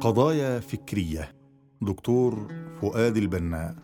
قضايا فكرية. دكتور فؤاد البناء.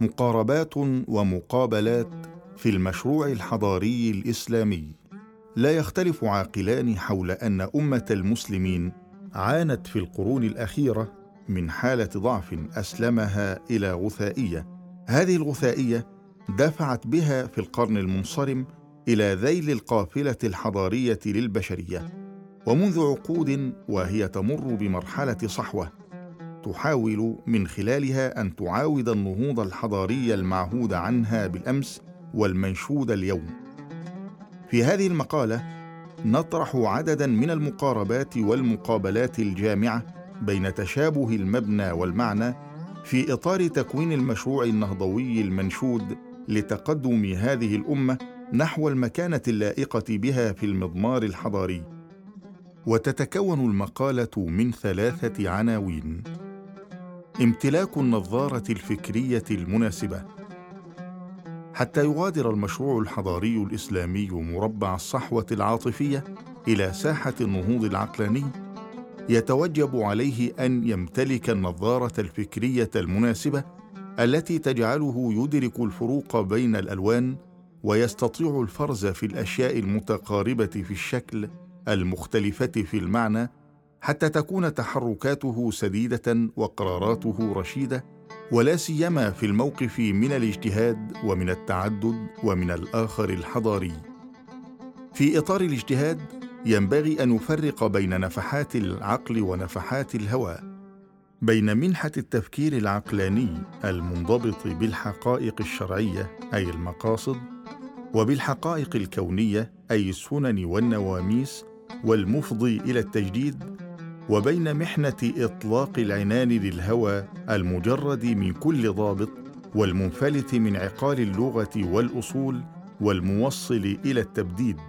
مقاربات ومقابلات في المشروع الحضاري الإسلامي. لا يختلف عاقلان حول أن أمة المسلمين عانت في القرون الأخيرة من حالة ضعف أسلمها إلى غثائية. هذه الغثائية دفعت بها في القرن المنصرم إلى ذيل القافلة الحضارية للبشرية. ومنذ عقود وهي تمر بمرحلة صحوة تحاول من خلالها أن تعاود النهوض الحضاري المعهود عنها بالأمس والمنشود اليوم. في هذه المقالة نطرح عددا من المقاربات والمقابلات الجامعة بين تشابه المبنى والمعنى في إطار تكوين المشروع النهضوي المنشود لتقدم هذه الأمة نحو المكانة اللائقة بها في المضمار الحضاري. وتتكون المقالة من ثلاثة عناوين. امتلاك النظارة الفكرية المناسبة. حتى يغادر المشروع الحضاري الإسلامي مربع الصحوة العاطفية إلى ساحة النهوض العقلاني يتوجب عليه أن يمتلك النظارة الفكرية المناسبة التي تجعله يدرك الفروق بين الألوان ويستطيع الفرز في الأشياء المتقاربة في الشكل المختلفة في المعنى حتى تكون تحركاته سديدة وقراراته رشيدة ولا سيما في الموقف من الاجتهاد ومن التعدد ومن الآخر الحضاري. في إطار الاجتهاد ينبغي أن يفرق بين نفحات العقل ونفحات الهوى بين منحة التفكير العقلاني المنضبط بالحقائق الشرعية أي المقاصد وبالحقائق الكونية أي السنن والنواميس والمفضي إلى التجديد وبين محنة إطلاق العنان للهوى المجرد من كل ضابط والمنفلت من عقال اللغة والأصول والموصل إلى التبديد.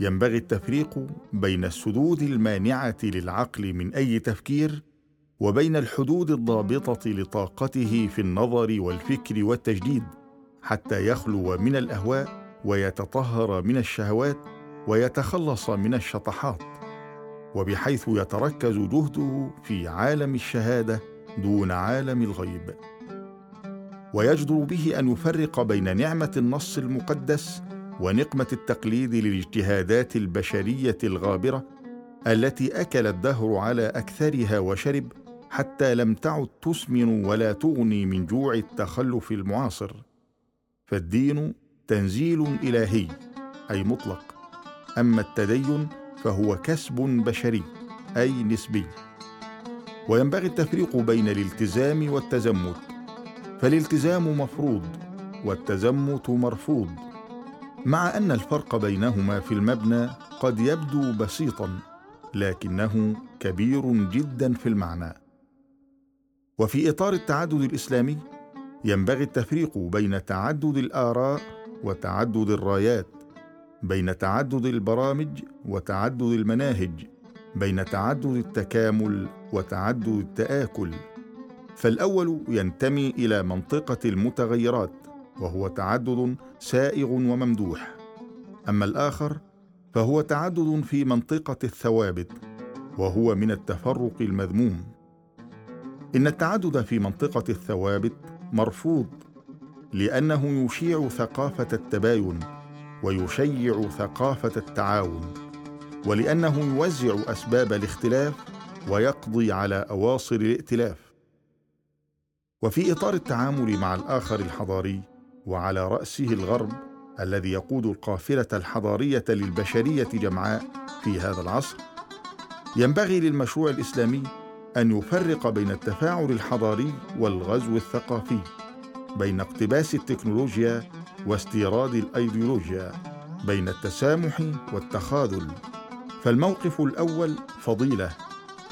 ينبغي التفريق بين السدود المانعة للعقل من أي تفكير وبين الحدود الضابطة لطاقته في النظر والفكر والتجديد حتى يخلو من الأهواء ويتطهر من الشهوات ويتخلص من الشطحات وبحيث يتركز جهده في عالم الشهادة دون عالم الغيب. ويجدر به أن يفرق بين نعمة النص المقدس ونقمة التقليد للاجتهادات البشرية الغابرة التي أكل الدهر على أكثرها وشرب حتى لم تعد تسمن ولا تغني من جوع التخلف المعاصر. فالدين تنزيل إلهي أي مطلق. أما التدين فهو كسب بشري أي نسبي. وينبغي التفريق بين الالتزام والتزمت. فالالتزام مفروض والتزمت مرفوض. مع أن الفرق بينهما في المبنى قد يبدو بسيطا لكنه كبير جدا في المعنى. وفي إطار التعدد الإسلامي ينبغي التفريق بين تعدد الآراء وتعدد الرايات. بين تعدد البرامج وتعدد المناهج بين تعدد التكامل وتعدد التآكل. فالأول ينتمي إلى منطقة المتغيرات وهو تعدد سائغ وممدوح. أما الآخر فهو تعدد في منطقة الثوابت وهو من التفرق المذموم. إن التعدد في منطقة الثوابت مرفوض لأنه يشيع ثقافة التباين. ويشيع ثقافة التعاون ولأنه يوزع أسباب الاختلاف ويقضي على أواصر الائتلاف. وفي إطار التعامل مع الآخر الحضاري وعلى رأسه الغرب الذي يقود القافلة الحضارية للبشرية جمعاء في هذا العصر ينبغي للمشروع الإسلامي أن يفرق بين التفاعل الحضاري والغزو الثقافي بين اقتباس التكنولوجيا واستيراد الأيديولوجيا بين التسامح والتخاذل. فالموقف الأول فضيلة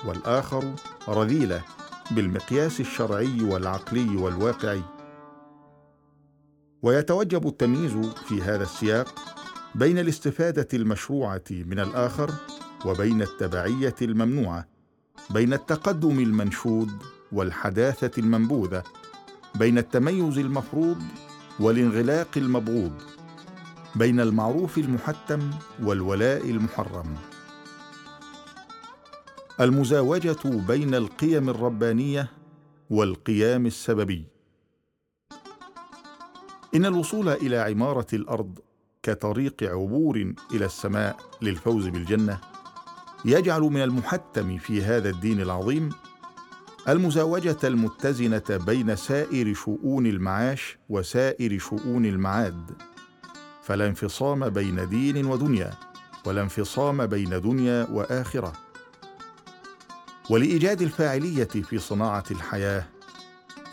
والآخر رذيلة بالمقياس الشرعي والعقلي والواقعي. ويتوجب التمييز في هذا السياق بين الاستفادة المشروعة من الآخر وبين التبعية الممنوعة بين التقدم المنشود والحداثة المنبوذة بين التميز المفروض والانغلاق المبغوض بين المعروف المحتم والولاء المحرم. المزاوجة بين القيم الربانية والقيام السببي. إن الوصول إلى عمارة الأرض كطريق عبور إلى السماء للفوز بالجنة يجعل من المحتم في هذا الدين العظيم المزاوجة المتزنة بين سائر شؤون المعاش وسائر شؤون المعاد. فلا انفصام بين دين ودنيا ولا انفصام بين دنيا وآخرة. ولإيجاد الفاعلية في صناعة الحياة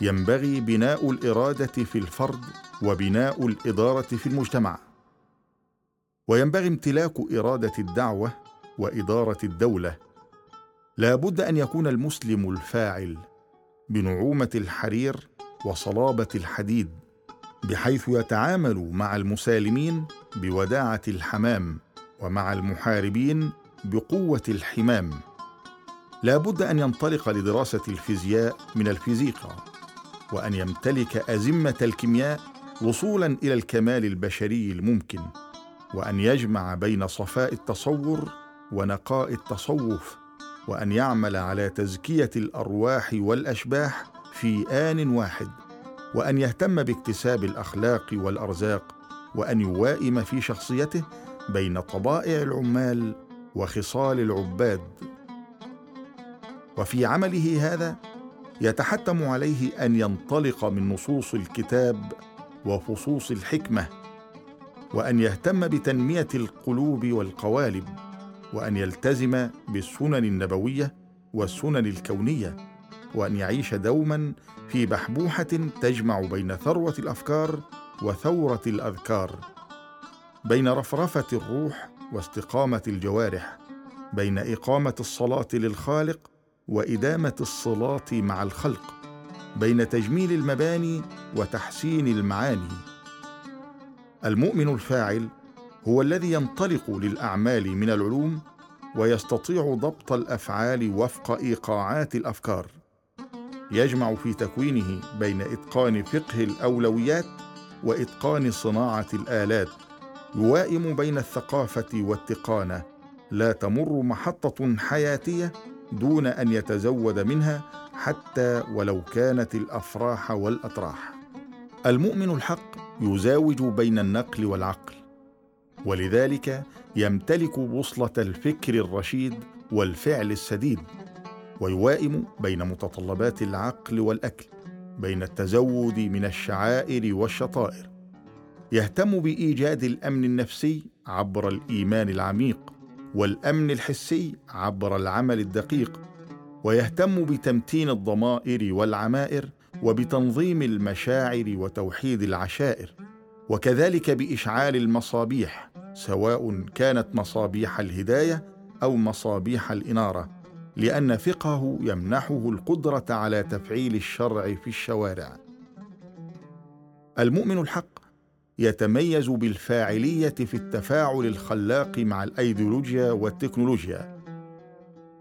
ينبغي بناء الإرادة في الفرد وبناء الإدارة في المجتمع. وينبغي امتلاك إرادة الدعوة وإدارة الدولة لا بد أن يكون المسلم الفاعل بنعومة الحرير وصلابة الحديد بحيث يتعامل مع المسالمين بوداعة الحمام ومع المحاربين بقوة الحمام. لا بد أن ينطلق لدراسة الفيزياء من الفيزيقا وأن يمتلك أزمة الكيمياء وصولا إلى الكمال البشري الممكن وأن يجمع بين صفاء التصور ونقاء التصوف وأن يعمل على تزكية الأرواح والأشباح في آن واحد وأن يهتم باكتساب الأخلاق والأرزاق وأن يوائم في شخصيته بين طبائع العمال وخصال العباد. وفي عمله هذا يتحتم عليه أن ينطلق من نصوص الكتاب وفصوص الحكمة وأن يهتم بتنمية القلوب والقوالب. وأن يلتزم بالسنن النبوية والسنن الكونية وأن يعيش دوما في بحبوحة تجمع بين ثروة الأفكار وثورة الأذكار بين رفرفة الروح واستقامة الجوارح بين إقامة الصلاة للخالق وإدامة الصلاة مع الخلق بين تجميل المباني وتحسين المعاني. المؤمن الفاعل هو الذي ينطلق للأعمال من العلوم ويستطيع ضبط الأفعال وفق إيقاعات الأفكار. يجمع في تكوينه بين إتقان فقه الأولويات وإتقان صناعة الآلات يوائم بين الثقافة والتقانة لا تمر محطة حياتية دون أن يتزود منها حتى ولو كانت الأفراح والأطراح. المؤمن الحق يزاوج بين النقل والعقل. ولذلك يمتلك بوصله الفكر الرشيد والفعل السديد ويوائم بين متطلبات العقل والأكل بين التزود من الشعائر والشطائر. يهتم بإيجاد الأمن النفسي عبر الإيمان العميق والأمن الحسي عبر العمل الدقيق. ويهتم بتمتين الضمائر والعمائر وبتنظيم المشاعر وتوحيد العشائر. وكذلك بإشعال المصابيح سواء كانت مصابيح الهداية أو مصابيح الإنارة لأن فقهه يمنحه القدرة على تفعيل الشرع في الشوارع. المؤمن الحق يتميز بالفاعلية في التفاعل الخلاق مع الأيديولوجيا والتكنولوجيا.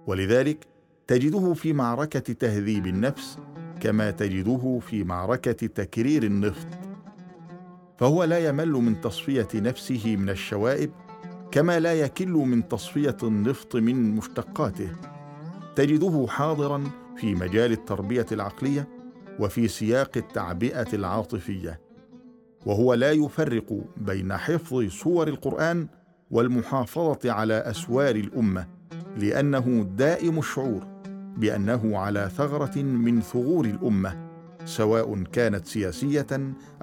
ولذلك تجده في معركة تهذيب النفس كما تجده في معركة تكرير النفط. فهو لا يمل من تصفية نفسه من الشوائب كما لا يكل من تصفية النفط من مشتقاته. تجده حاضرا في مجال التربية العقلية وفي سياق التعبئة العاطفية. وهو لا يفرق بين حفظ سور القرآن والمحافظة على أسوار الأمة لأنه دائم الشعور بأنه على ثغرة من ثغور الأمة. سواء كانت سياسية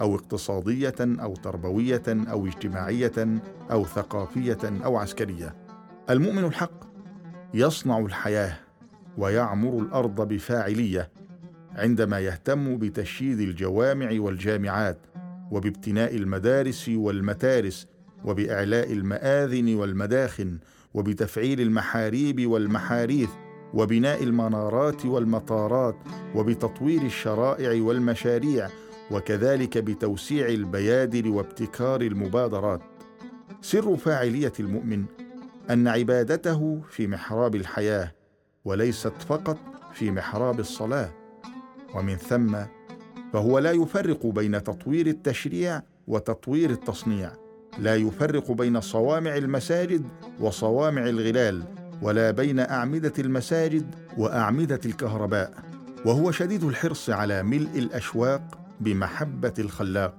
أو اقتصادية أو تربوية أو اجتماعية أو ثقافية أو عسكرية. المؤمن الحق يصنع الحياة ويعمر الأرض بفاعلية عندما يهتم بتشييد الجوامع والجامعات وبابتناء المدارس والمتارس وبإعلاء المآذن والمداخن وبتفعيل المحاريب والمحاريث وبناء المنارات والمطارات وبتطوير الشرائع والمشاريع وكذلك بتوسيع البيادر وابتكار المبادرات. سر فاعلية المؤمن أن عبادته في محراب الحياة وليست فقط في محراب الصلاة. ومن ثم فهو لا يفرق بين تطوير التشريع وتطوير التصنيع لا يفرق بين صوامع المساجد وصوامع الغلال ولا بين أعمدة المساجد وأعمدة الكهرباء وهو شديد الحرص على ملء الأشواق بمحبة الخلاق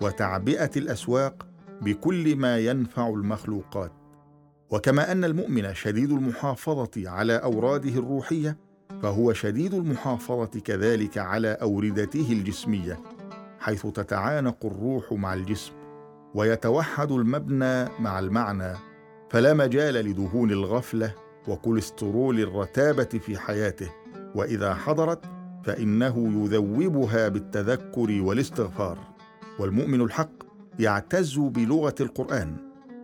وتعبئة الأسواق بكل ما ينفع المخلوقات. وكما أن المؤمن شديد المحافظة على أوراده الروحية فهو شديد المحافظة كذلك على أوردته الجسمية حيث تتعانق الروح مع الجسم ويتوحد المبنى مع المعنى فلا مجال لدهون الغفلة وكوليسترول الرتابة في حياته وإذا حضرت فإنه يذوبها بالتذكر والاستغفار. والمؤمن الحق يعتز بلغة القرآن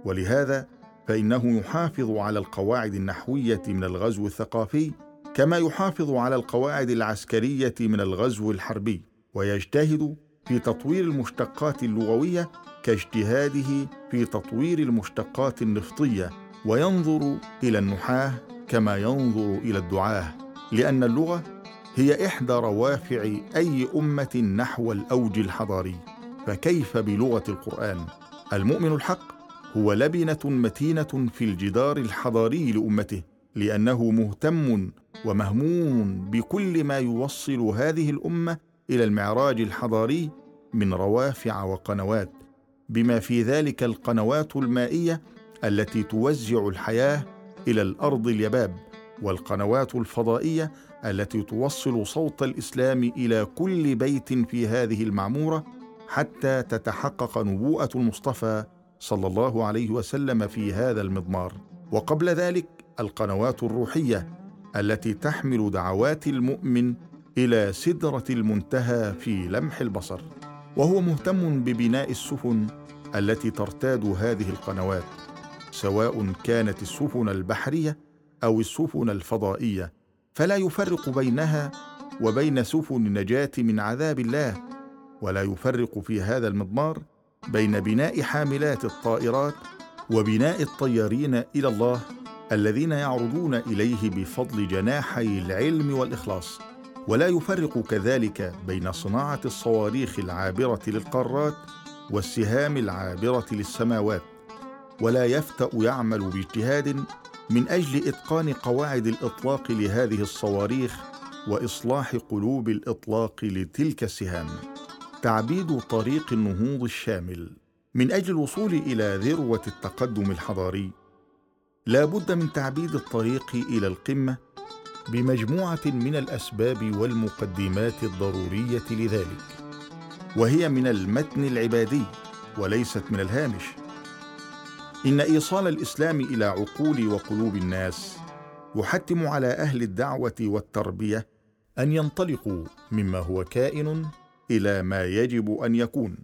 ولهذا فإنه يحافظ على القواعد النحوية من الغزو الثقافي كما يحافظ على القواعد العسكرية من الغزو الحربي ويجتهد في تطوير المشتقات اللغوية كاجتهاده في تطوير المشتقات النفطية وينظر إلى النحاة كما ينظر إلى الدعاة لأن اللغة هي إحدى روافع أي أمة نحو الأوج الحضاري. فكيف بلغة القرآن؟ المؤمن الحق هو لبنة متينة في الجدار الحضاري لأمته لأنه مهتم ومهموم بكل ما يوصل هذه الأمة إلى المعراج الحضاري من روافع وقنوات. بما في ذلك القنوات المائية التي توزع الحياة إلى الأرض اليباب والقنوات الفضائية التي توصل صوت الإسلام إلى كل بيت في هذه المعمورة حتى تتحقق نبوءة المصطفى صلى الله عليه وسلم في هذا المضمار. وقبل ذلك القنوات الروحية التي تحمل دعوات المؤمن إلى سدرة المنتهى في لمح البصر. وهو مهتم ببناء السفن التي ترتاد هذه القنوات سواء كانت السفن البحرية أو السفن الفضائية. فلا يفرق بينها وبين سفن النجاة من عذاب الله ولا يفرق في هذا المضمار بين بناء حاملات الطائرات وبناء الطيارين إلى الله الذين يعرضون إليه بفضل جناحي العلم والإخلاص. ولا يفرق كذلك بين صناعة الصواريخ العابرة للقارات والسهام العابرة للسماوات ولا يفتأ يعمل باجتهاد من أجل إتقان قواعد الإطلاق لهذه الصواريخ وإصلاح قلوب الإطلاق لتلك السهام. تعبيد طريق النهوض الشامل من أجل الوصول إلى ذروة التقدم الحضاري. لا بد من تعبيد الطريق إلى القمة بمجموعة من الأسباب والمقدمات الضرورية لذلك وهي من المتن العبادي وليست من الهامش. إن إيصال الإسلام إلى عقول وقلوب الناس يحتم على أهل الدعوة والتربية أن ينطلقوا مما هو كائن إلى ما يجب أن يكون.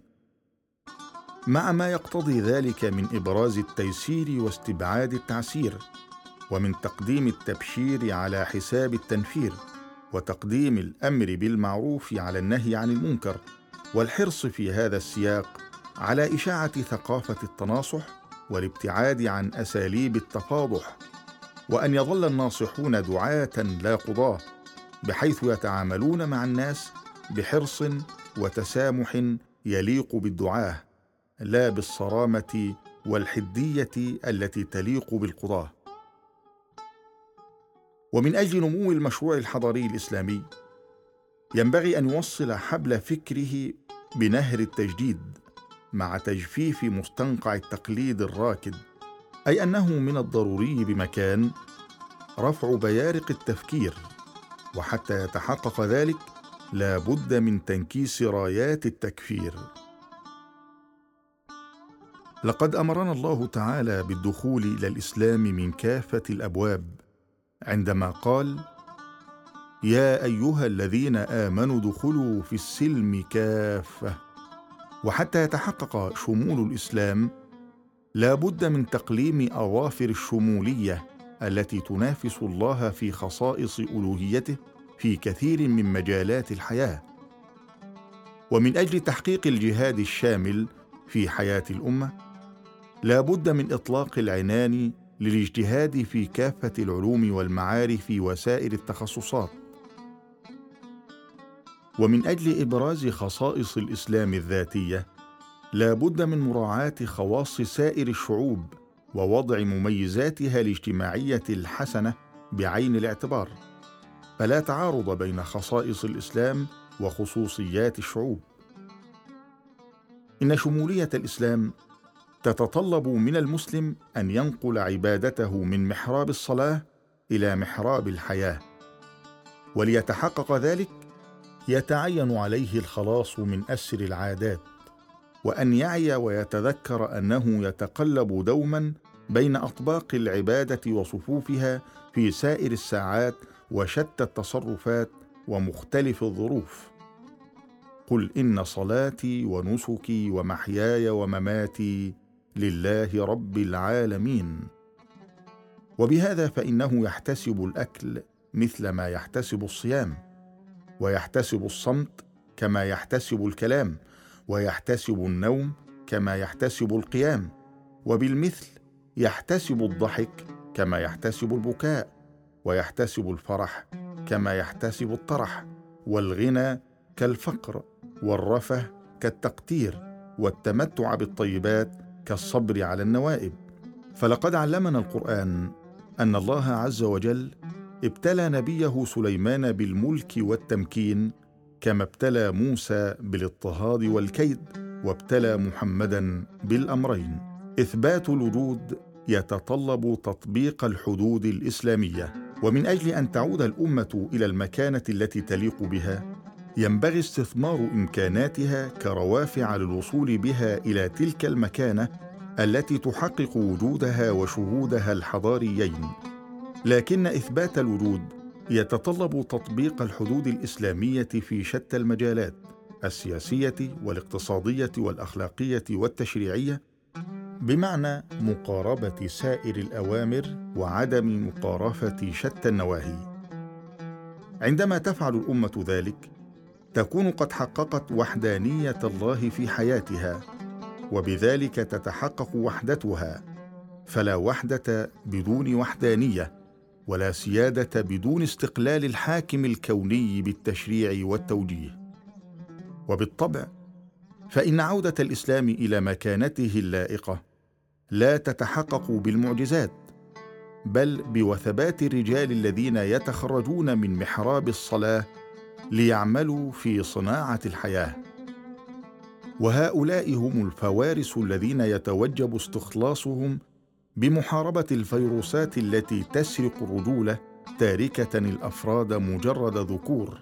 مع ما يقتضي ذلك من إبراز التيسير واستبعاد التعسير ومن تقديم التبشير على حساب التنفير وتقديم الأمر بالمعروف على النهي عن المنكر والحرص في هذا السياق على إشاعة ثقافة التناصح والابتعاد عن أساليب التفاضح وأن يظل الناصحون دعاة لا قضاة بحيث يتعاملون مع الناس بحرص وتسامح يليق بالدعاة لا بالصرامة والحدية التي تليق بالقضاة ومن أجل نمو المشروع الحضاري الإسلامي ينبغي أن يوصل حبل فكره بنهر التجديد مع تجفيف مستنقع التقليد الراكد أي أنه من الضروري بمكان رفع بيارق التفكير وحتى يتحقق ذلك لا بد من تنكيس رايات التكفير. لقد أمرنا الله تعالى بالدخول إلى الإسلام من كافة الأبواب عندما قال يا أيها الذين آمنوا ادخلوا في السلم كافة. وحتى يتحقق شمول الإسلام لا بد من تقليم أظافر الشمولية التي تنافس الله في خصائص ألوهيته في كثير من مجالات الحياة. ومن أجل تحقيق الجهاد الشامل في حياة الأمة لا بد من إطلاق العنان للاجتهاد في كافة العلوم والمعارف وسائر التخصصات. ومن أجل إبراز خصائص الإسلام الذاتية لا بد من مراعاة خواص سائر الشعوب ووضع مميزاتها الاجتماعية الحسنة بعين الاعتبار. فلا تعارض بين خصائص الإسلام وخصوصيات الشعوب. إن شمولية الإسلام تتطلب من المسلم أن ينقل عبادته من محراب الصلاة إلى محراب الحياة. وليتحقق ذلك يتعين عليه الخلاص من أسر العادات وأن يعي ويتذكر أنه يتقلب دوما بين أطباق العبادة وصفوفها في سائر الساعات وشتى التصرفات ومختلف الظروف. قل إن صلاتي ونسكي ومحياي ومماتي لله رب العالمين. وبهذا فإنه يحتسب الأكل مثل ما يحتسب الصيام ويحتسب الصمت كما يحتسب الكلام ويحتسب النوم كما يحتسب القيام وبالمثل يحتسب الضحك كما يحتسب البكاء ويحتسب الفرح كما يحتسب الطرح والغنى كالفقر والرفه كالتقتير والتمتع بالطيبات كالصبر على النوائب. فلقد علمنا القرآن أن الله عز وجل ابتلى نبيه سليمان بالملك والتمكين كما ابتلى موسى بالاضطهاد والكيد وابتلى محمدا بالأمرين. إثبات الوجود يتطلب تطبيق الحدود الإسلامية. ومن أجل أن تعود الأمة إلى المكانة التي تليق بها ينبغي استثمار إمكاناتها كروافع للوصول بها إلى تلك المكانة التي تحقق وجودها وشهودها الحضاريين. لكن إثبات الوجود يتطلب تطبيق الحدود الإسلامية في شتى المجالات السياسية والاقتصادية والأخلاقية والتشريعية بمعنى مقاربة سائر الأوامر وعدم مقارفة شتى النواهي. عندما تفعل الأمة ذلك تكون قد حققت وحدانية الله في حياتها وبذلك تتحقق وحدتها فلا وحدة بدون وحدانية ولا سيادة بدون استقلال الحاكم الكوني بالتشريع والتوجيه. وبالطبع فإن عودة الإسلام إلى مكانته اللائقة لا تتحقق بالمعجزات بل بوثبات الرجال الذين يتخرجون من محراب الصلاة ليعملوا في صناعة الحياة. وهؤلاء هم الفوارس الذين يتوجب استخلاصهم بمحاربة الفيروسات التي تسرق الرجوله تاركة الأفراد مجرد ذكور.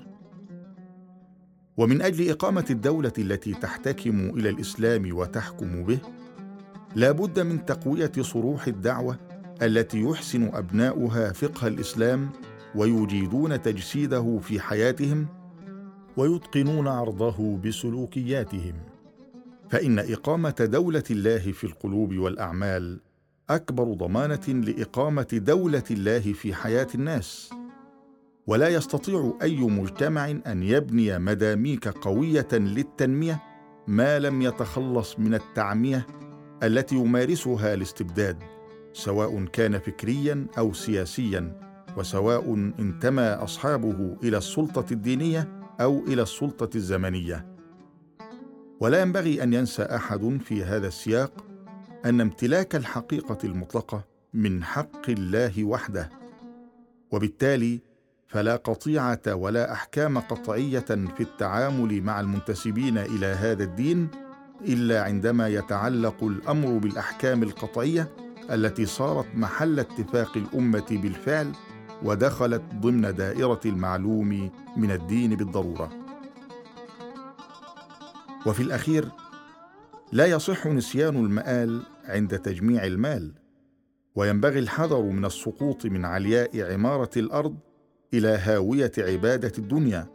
ومن أجل إقامة الدولة التي تحتكم إلى الإسلام وتحكم به لا بد من تقوية صروح الدعوة التي يحسن أبناؤها فقه الإسلام ويجيدون تجسيده في حياتهم ويتقنون عرضه بسلوكياتهم. فإن إقامة دولة الله في القلوب والأعمال أكبر ضمانة لإقامة دولة الله في حياة الناس. ولا يستطيع أي مجتمع أن يبني مداميك قوية للتنمية ما لم يتخلص من التعمية التي يمارسها الاستبداد سواء كان فكريا أو سياسيا. وسواء انتمى أصحابه إلى السلطة الدينية أو إلى السلطة الزمنية. ولا ينبغي أن ينسى أحد في هذا السياق أن امتلاك الحقيقة المطلقة من حق الله وحده. وبالتالي فلا قطيعة ولا أحكام قطعية في التعامل مع المنتسبين إلى هذا الدين إلا عندما يتعلق الأمر بالأحكام القطعية التي صارت محل اتفاق الأمة بالفعل ودخلت ضمن دائرة المعلوم من الدين بالضرورة. وفي الأخير لا يصح نسيان المآل عند تجميع المال وينبغي الحذر من السقوط من علياء عمارة الأرض إلى هاوية عبادة الدنيا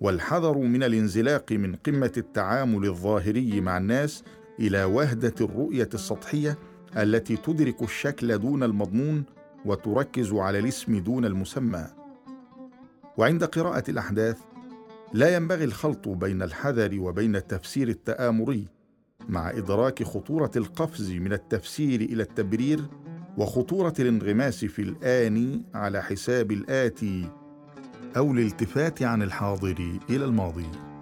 والحذر من الانزلاق من قمة التعامل الظاهري مع الناس إلى وهدة الرؤية السطحية التي تدرك الشكل دون المضمون وتركز على الاسم دون المسمى. وعند قراءة الأحداث لا ينبغي الخلط بين الحذر وبين التفسير التآمري مع إدراك خطورة القفز من التفسير إلى التبرير وخطورة الانغماس في الآن على حساب الآتي أو الالتفات عن الحاضر إلى الماضي.